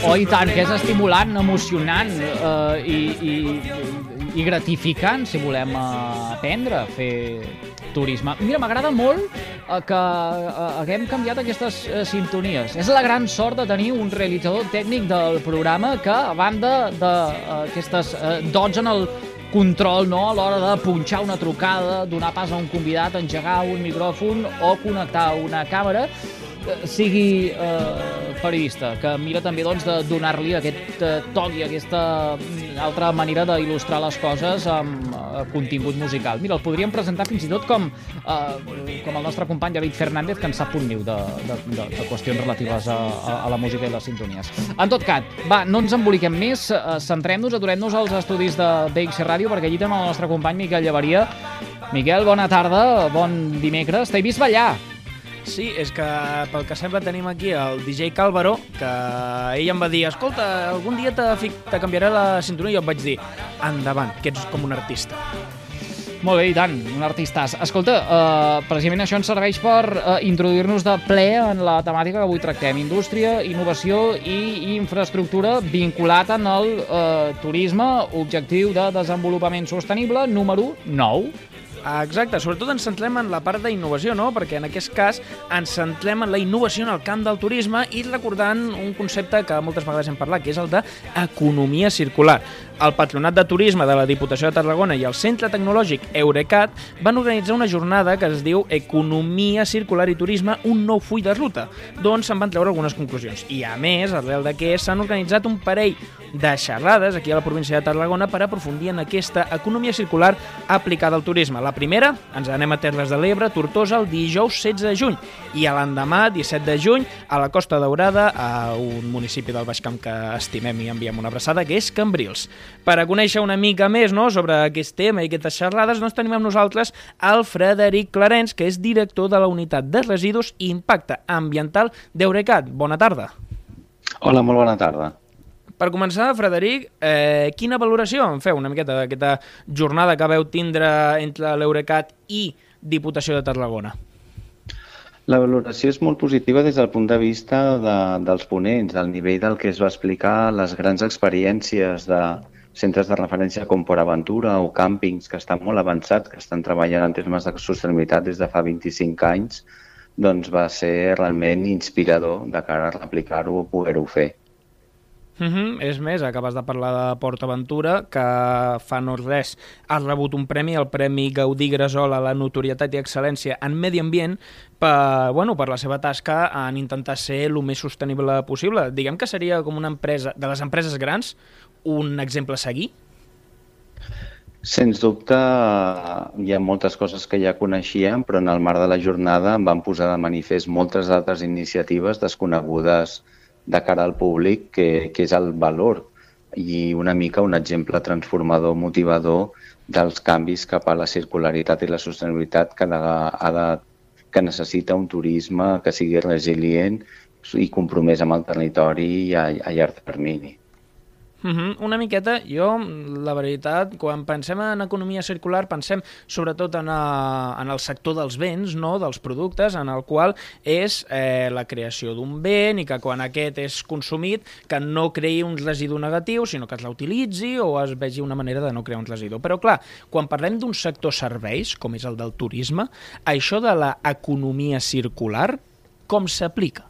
Oh, i tant, que és estimulant, emocionant eh, i, i, i gratificant si volem eh, aprendre a fer turisme. Mira, m'agrada molt eh, que eh, haguem canviat aquestes eh, sintonies. És la gran sort de tenir un realitzador tècnic del programa que, a banda d'aquestes eh, dots en el control no? a l'hora de punxar una trucada, donar pas a un convidat, engegar un micròfon o connectar una càmera, eh, sigui eh, periodista, que mira també doncs, de donar-li aquest eh, toc i aquesta mm, altra manera d'il·lustrar les coses amb eh, contingut musical. Mira, el podríem presentar fins i tot com, eh, com el nostre company David Fernández, que en sap un niu de, de, de, de qüestions relatives a, a, a la música i les sintonies. En tot cas, va, no ens emboliquem més, eh, centrem-nos, aturem-nos als estudis de BX Ràdio, perquè allí tenim el nostre company Miquel Llevaria. Miquel, bona tarda, bon dimecres. T'he vist ballar. Sí, és que pel que sembla tenim aquí el DJ Càlvaro, que ell em va dir, escolta, algun dia te, fic- te canviaré la cinturó i jo em vaig dir, endavant, que ets com un artista. Molt bé, i tant, un artistàs. Escolta, uh, precisament això ens serveix per uh, introduir-nos de ple en la temàtica que avui tractem. Indústria, innovació i infraestructura vinculat en el uh, turisme, objectiu de desenvolupament sostenible número 9. Ah, Exacte, sobretot ens centrem en la part d'innovació, no? perquè en aquest cas ens centrem en la innovació en el camp del turisme i recordant un concepte que moltes vegades hem parlat, que és el d'economia circular. El Patronat de Turisme de la Diputació de Tarragona i el Centre Tecnològic Eurecat van organitzar una jornada que es diu Economia Circular i Turisme, un nou full de ruta, d'on se'n van treure algunes conclusions. I a més, arrel d'aquest, s'han organitzat un parell de xerrades aquí a la província de Tarragona per aprofundir en aquesta economia circular aplicada al turisme. La primera, ens anem a Terres de l'Ebre, Tortosa, el dijous 16 de juny, i a l'endemà, 17 de juny, a la Costa Daurada, a un municipi del Baix Camp que estimem i enviem una abraçada, que és Cambrils. Per a conèixer una mica més no, sobre aquest tema i aquestes xerrades, doncs tenim amb nosaltres el Frederic Clarens, que és director de la Unitat de Residus i Impacte Ambiental d'Eurecat. Bona tarda. Hola, molt bona tarda. Per començar, Frederic, eh, quina valoració en feu una miqueta d'aquesta jornada que veu tindre entre l'Eurecat i Diputació de Tarragona? La valoració és molt positiva des del punt de vista de, dels ponents, del nivell del que es va explicar, les grans experiències de centres de referència com Port Aventura o càmpings que estan molt avançats, que estan treballant en termes de sostenibilitat des de fa 25 anys, doncs va ser realment inspirador de cara a replicar-ho o poder-ho fer. Uh -huh. És més, acabes de parlar de PortAventura, que fa no res ha rebut un premi, el Premi Gaudí Gresol a la notorietat i excel·lència en medi ambient per, bueno, per la seva tasca en intentar ser el més sostenible possible. Diguem que seria com una empresa, de les empreses grans, un exemple a seguir? Sens dubte, hi ha moltes coses que ja coneixíem, però en el marc de la jornada em van posar de manifest moltes altres iniciatives desconegudes de cara al públic, que, que és el valor i una mica un exemple transformador, motivador dels canvis cap a la circularitat i la sostenibilitat que, de, ha de, que necessita un turisme que sigui resilient i compromès amb el territori a, a llarg termini. Uh -huh. Una miqueta, jo, la veritat, quan pensem en economia circular, pensem sobretot en, a, en el sector dels béns, no? dels productes, en el qual és eh, la creació d'un bé i que quan aquest és consumit, que no creï un residu negatiu, sinó que es l'utilitzi o es vegi una manera de no crear un residu. Però, clar, quan parlem d'un sector serveis, com és el del turisme, això de l'economia circular, com s'aplica?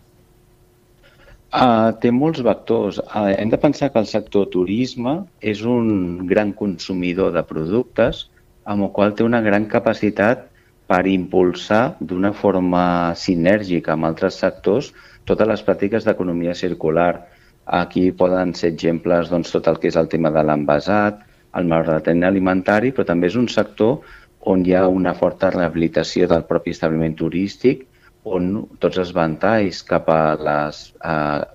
Uh, té molts vectors. Uh, hem de pensar que el sector turisme és un gran consumidor de productes amb el qual té una gran capacitat per impulsar d'una forma sinèrgica amb altres sectors totes les pràctiques d'economia circular. Aquí poden ser exemples doncs, tot el que és el tema de l'envasat, el malbaratament alimentari, però també és un sector on hi ha una forta rehabilitació del propi establiment turístic on tots els ventalls cap a la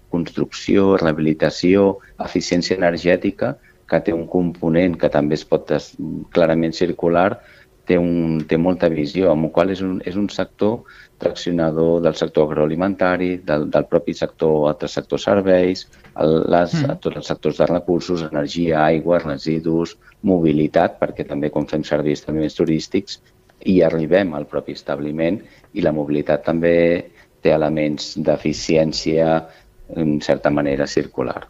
construcció, rehabilitació, eficiència energètica, que té un component que també es pot des, clarament circular, té, un, té molta visió, amb el qual és un, és un sector traccionador del sector agroalimentari, del, del propi sector, altres sectors serveis, el, les, mm. tots els sectors de recursos, energia, aigua, residus, mobilitat, perquè també com fem servir establiments turístics, i arribem al propi establiment i la mobilitat també té elements d'eficiència en certa manera circular.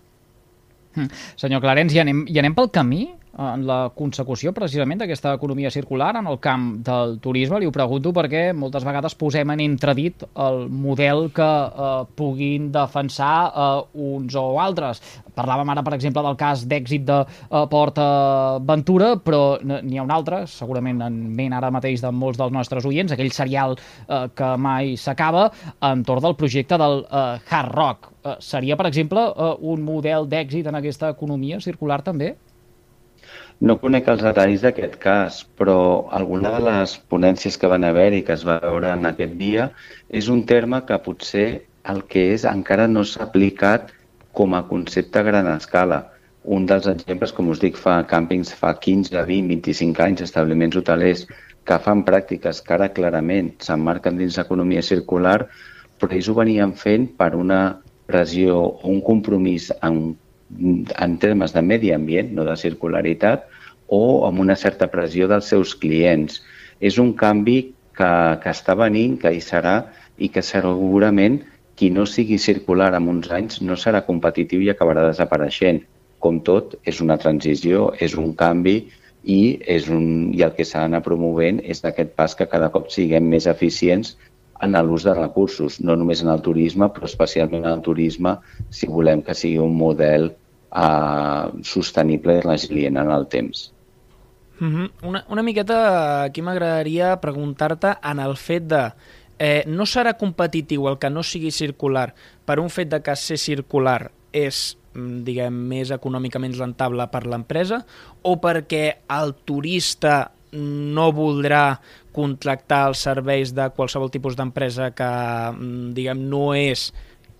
Mm. Senyor Clarens, i anem, i anem pel camí? En la consecució precisament d'aquesta economia circular en el camp del turisme. Li ho pregunto perquè moltes vegades posem en entredit el model que eh, puguin defensar eh, uns o altres. Parlàvem ara, per exemple, del cas d'èxit de eh, Port Ventura, però n'hi ha un altre, segurament en ment ara mateix de molts dels nostres oients, aquell serial eh, que mai s'acaba, entorn del projecte del eh, Hard Rock. Eh, seria, per exemple, eh, un model d'èxit en aquesta economia circular també? No conec els detalls d'aquest cas, però alguna de les ponències que van haver i que es va veure en aquest dia és un terme que potser el que és encara no s'ha aplicat com a concepte a gran escala. Un dels exemples, com us dic, fa càmpings fa 15, 20, 25 anys, establiments hotelers que fan pràctiques que ara clarament s'emmarquen dins l'economia circular, però ells ho venien fent per una pressió o un compromís en en termes de medi ambient, no de circularitat, o amb una certa pressió dels seus clients. És un canvi que, que està venint, que hi serà i que segurament qui no sigui circular en uns anys no serà competitiu i acabarà desapareixent. Com tot, és una transició, és un canvi i, és un, i el que s'ha d'anar promovent és d'aquest pas que cada cop siguem més eficients en l'ús de recursos, no només en el turisme, però especialment en el turisme, si volem que sigui un model eh, sostenible i resilient en el temps. Mm -hmm. una, una miqueta aquí m'agradaria preguntar-te en el fet de eh, no serà competitiu el que no sigui circular per un fet de que ser circular és mm, diguem, més econòmicament rentable per l'empresa o perquè el turista no voldrà contractar els serveis de qualsevol tipus d'empresa que, mm, diguem, no és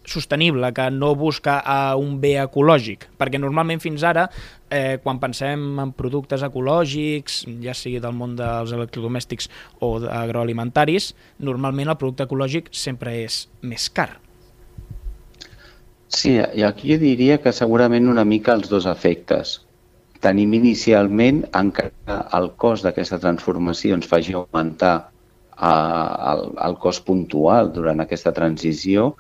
sostenible, que no busca a un bé ecològic, perquè normalment fins ara, eh, quan pensem en productes ecològics, ja sigui del món dels electrodomèstics o agroalimentaris, normalment el producte ecològic sempre és més car. Sí, i aquí diria que segurament una mica els dos efectes tenim inicialment encara el cost d'aquesta transformació ens faci augmentar eh, el, el cost puntual durant aquesta transició,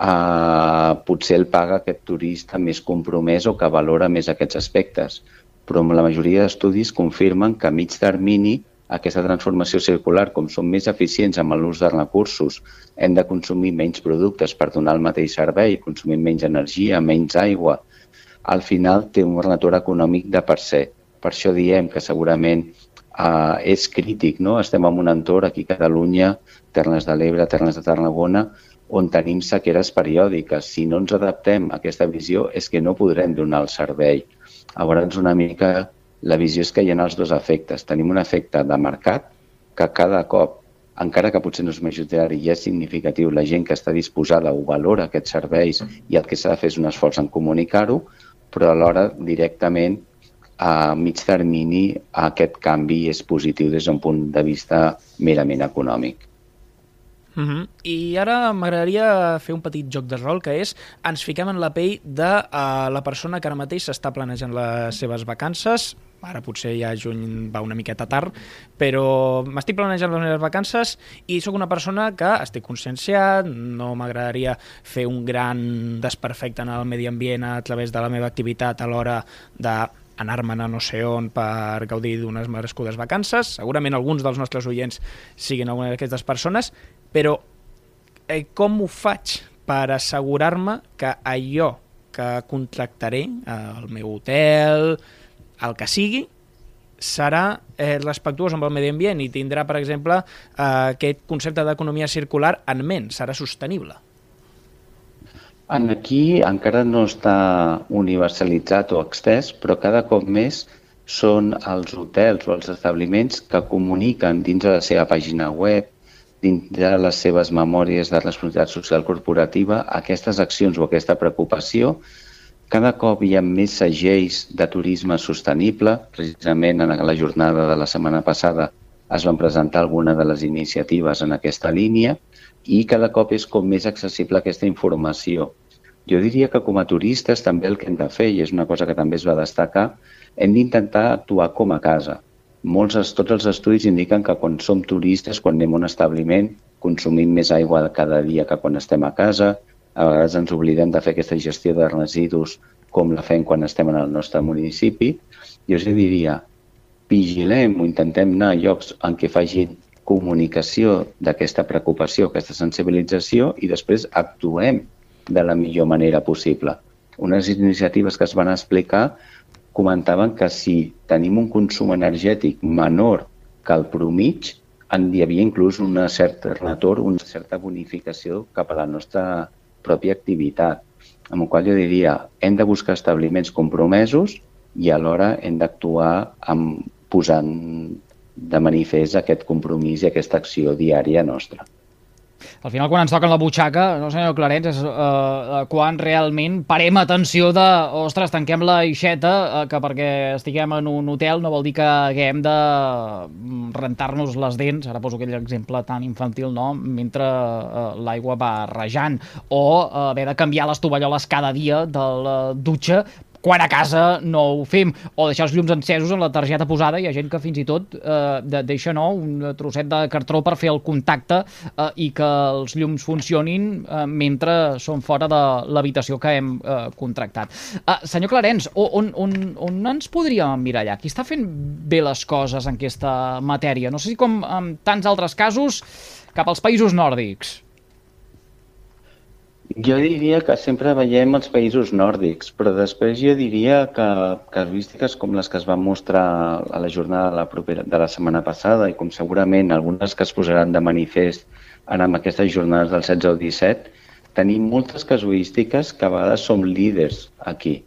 eh, potser el paga aquest turista més compromès o que valora més aquests aspectes. Però la majoria d'estudis confirmen que a mig termini aquesta transformació circular, com som més eficients amb l'ús de recursos, hem de consumir menys productes per donar el mateix servei, consumir menys energia, menys aigua, al final té un retorn econòmic de per ser. Per això diem que segurament eh, és crític. No? Estem en un entorn aquí a Catalunya, Ternes de l'Ebre, Ternes de Tarragona, on tenim sequeres periòdiques. Si no ens adaptem a aquesta visió és que no podrem donar el servei. Llavors, una mica la visió és que hi ha els dos efectes. Tenim un efecte de mercat que cada cop, encara que potser no és majoritari i és significatiu, la gent que està disposada o valora aquests serveis i el que s'ha de fer és un esforç en comunicar-ho, però alhora directament a mig termini aquest canvi és positiu des d'un punt de vista merament econòmic. Uh -huh. I ara m'agradaria fer un petit joc de rol, que és ens fiquem en la pell de uh, la persona que ara mateix s'està planejant les seves vacances, ara potser ja juny va una miqueta tard, però m'estic planejant les meves vacances i sóc una persona que estic conscienciat, no m'agradaria fer un gran desperfecte en el medi ambient a través de la meva activitat a l'hora de anar-me'n a no sé on per gaudir d'unes merescudes vacances. Segurament alguns dels nostres oients siguin alguna d'aquestes persones però eh, com ho faig per assegurar-me que allò que contractaré, el meu hotel, el que sigui, serà eh, respectuós amb el medi ambient i tindrà, per exemple, eh, aquest concepte d'economia circular en ment, serà sostenible. En aquí encara no està universalitzat o extès, però cada cop més són els hotels o els establiments que comuniquen dins de la seva pàgina web, dins de les seves memòries de responsabilitat social corporativa aquestes accions o aquesta preocupació. Cada cop hi ha més segells de turisme sostenible. Precisament en la jornada de la setmana passada es van presentar algunes de les iniciatives en aquesta línia i cada cop és com més accessible aquesta informació. Jo diria que com a turistes també el que hem de fer, i és una cosa que també es va destacar, hem d'intentar actuar com a casa molts, tots els estudis indiquen que quan som turistes, quan anem a un establiment, consumim més aigua cada dia que quan estem a casa, a vegades ens oblidem de fer aquesta gestió de residus com la fem quan estem en el nostre municipi. Jo us diria, vigilem o intentem anar a llocs en què facin comunicació d'aquesta preocupació, aquesta sensibilització i després actuem de la millor manera possible. Unes iniciatives que es van explicar comentaven que si tenim un consum energètic menor que el promig, en hi havia inclús una certa retorn, una certa bonificació cap a la nostra pròpia activitat. Amb el qual jo diria, hem de buscar establiments compromesos i alhora hem d'actuar posant de manifest aquest compromís i aquesta acció diària nostra al final quan ens toquen la butxaca, no senyor Clarence, és uh, quan realment parem atenció de, ostres, tanquem la ixeta, uh, que perquè estiguem en un hotel no vol dir que haguem de mm, rentar-nos les dents, ara poso aquell exemple tan infantil, no?, mentre uh, l'aigua va rejant, o uh, haver de canviar les tovalloles cada dia de la dutxa quan a casa no ho fem, o deixar els llums encesos en la targeta posada, hi ha gent que fins i tot eh, de, deixa no, un trosset de cartró per fer el contacte eh, i que els llums funcionin eh, mentre són fora de l'habitació que hem eh, contractat. Eh, senyor Clarens, on, on, on ens podríem allà? Qui està fent bé les coses en aquesta matèria? No sé si com en tants altres casos cap als països nòrdics. Jo diria que sempre veiem els països nòrdics, però després jo diria que casuístiques com les que es van mostrar a la jornada de la, propera, de la setmana passada i com segurament algunes que es posaran de manifest ara amb aquestes jornades del 16 al 17, tenim moltes casuístiques que a vegades som líders aquí.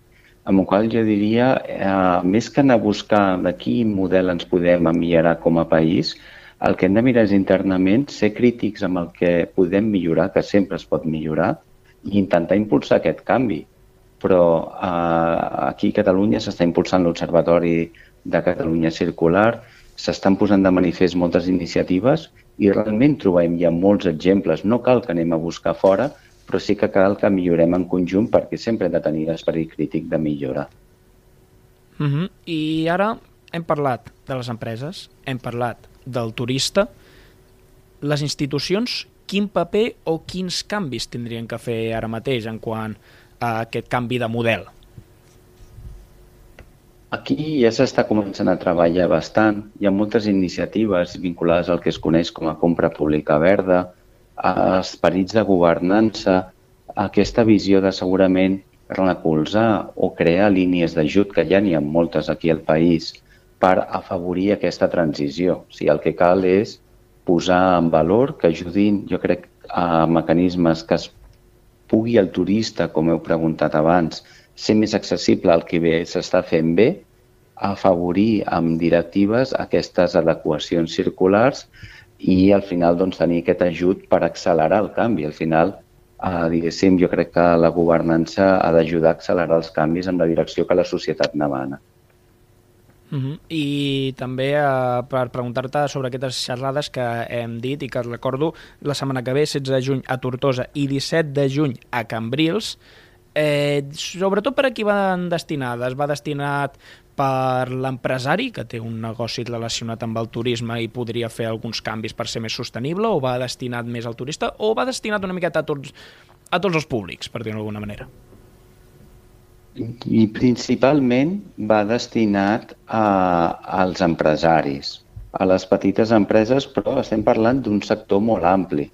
Amb el qual jo diria, eh, més que anar a buscar de quin model ens podem millorar com a país, el que hem de mirar és internament ser crítics amb el que podem millorar, que sempre es pot millorar, i intentar impulsar aquest canvi. Però eh, aquí a Catalunya s'està impulsant l'Observatori de Catalunya Circular, s'estan posant de manifest moltes iniciatives i realment trobem ja molts exemples. No cal que anem a buscar fora, però sí que cal que millorem en conjunt perquè sempre hem de tenir l'esperit crític de millorar. Uh mhm. -huh. I ara hem parlat de les empreses, hem parlat del turista. Les institucions quin paper o quins canvis tindrien que fer ara mateix en quant a aquest canvi de model? Aquí ja s'està començant a treballar bastant. Hi ha moltes iniciatives vinculades al que es coneix com a compra pública verda, a esperits de governança, aquesta visió de segurament recolzar o crear línies d'ajut, que ja n'hi ha moltes aquí al país, per afavorir aquesta transició. O sigui, el que cal és posar en valor, que ajudin, jo crec, a mecanismes que es pugui el turista, com heu preguntat abans, ser més accessible al que bé s'està fent bé, afavorir amb directives aquestes adequacions circulars i al final doncs, tenir aquest ajut per accelerar el canvi. Al final, eh, diguéssim, jo crec que la governança ha d'ajudar a accelerar els canvis en la direcció que la societat demana. Uh -huh. I també eh, per preguntar-te sobre aquestes xerrades que hem dit i que recordo la setmana que ve, 16 de juny a Tortosa i 17 de juny a Cambrils, eh, sobretot per a qui van destinades? Va destinat per l'empresari, que té un negoci relacionat amb el turisme i podria fer alguns canvis per ser més sostenible, o va destinat més al turista, o va destinat una miqueta a tots, a tots els públics, per dir-ho d'alguna manera? I principalment va destinat a, als empresaris, a les petites empreses, però estem parlant d'un sector molt ampli,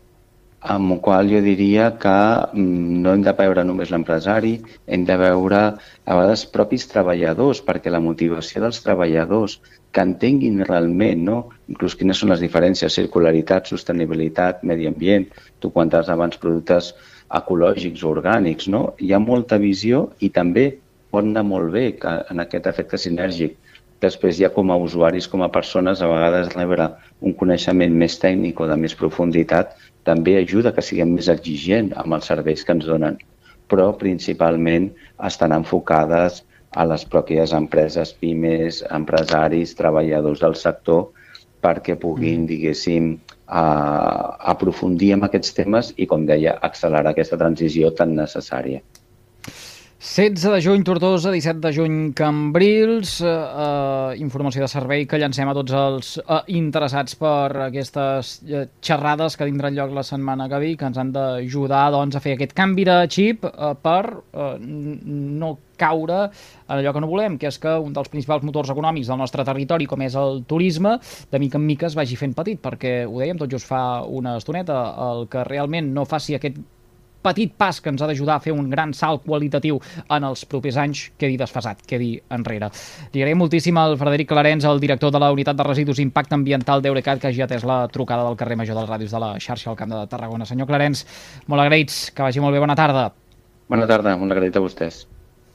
amb el qual jo diria que mm, no hem de veure només l'empresari, hem de veure a vegades propis treballadors, perquè la motivació dels treballadors que entenguin realment, no? inclús quines són les diferències, circularitat, sostenibilitat, medi ambient, tu quantes abans productes ecològics o orgànics. No? Hi ha molta visió i també pot anar molt bé que en aquest efecte sinèrgic Després ja com a usuaris, com a persones, a vegades rebre un coneixement més tècnic o de més profunditat també ajuda que siguem més exigents amb els serveis que ens donen, però principalment estan enfocades a les pròpies empreses, pimes, empresaris, treballadors del sector, perquè puguin, Mm. diguéssim, a, aprofundir en aquests temes i, com deia, accelerar aquesta transició tan necessària. 16 de juny Tortosa, 17 de juny Cambrils, eh, eh, informació de servei que llancem a tots els eh, interessats per aquestes eh, xerrades que tindran lloc la setmana que ve que ens han d'ajudar doncs, a fer aquest canvi de xip eh, per eh, no caure en allò que no volem, que és que un dels principals motors econòmics del nostre territori, com és el turisme, de mica en mica es vagi fent petit, perquè ho dèiem tot just fa una estoneta, el que realment no faci aquest petit pas que ens ha d'ajudar a fer un gran salt qualitatiu en els propers anys quedi desfasat, quedi enrere. Li agraïm moltíssim al Frederic Clarens, el director de la Unitat de Residus Impacte Ambiental d'Eurecat, que hagi atès la trucada del carrer Major dels Ràdios de la xarxa al Camp de Tarragona. Senyor Clarens, molt agraïts, que vagi molt bé, bona tarda. Bona tarda, molt agraït a vostès.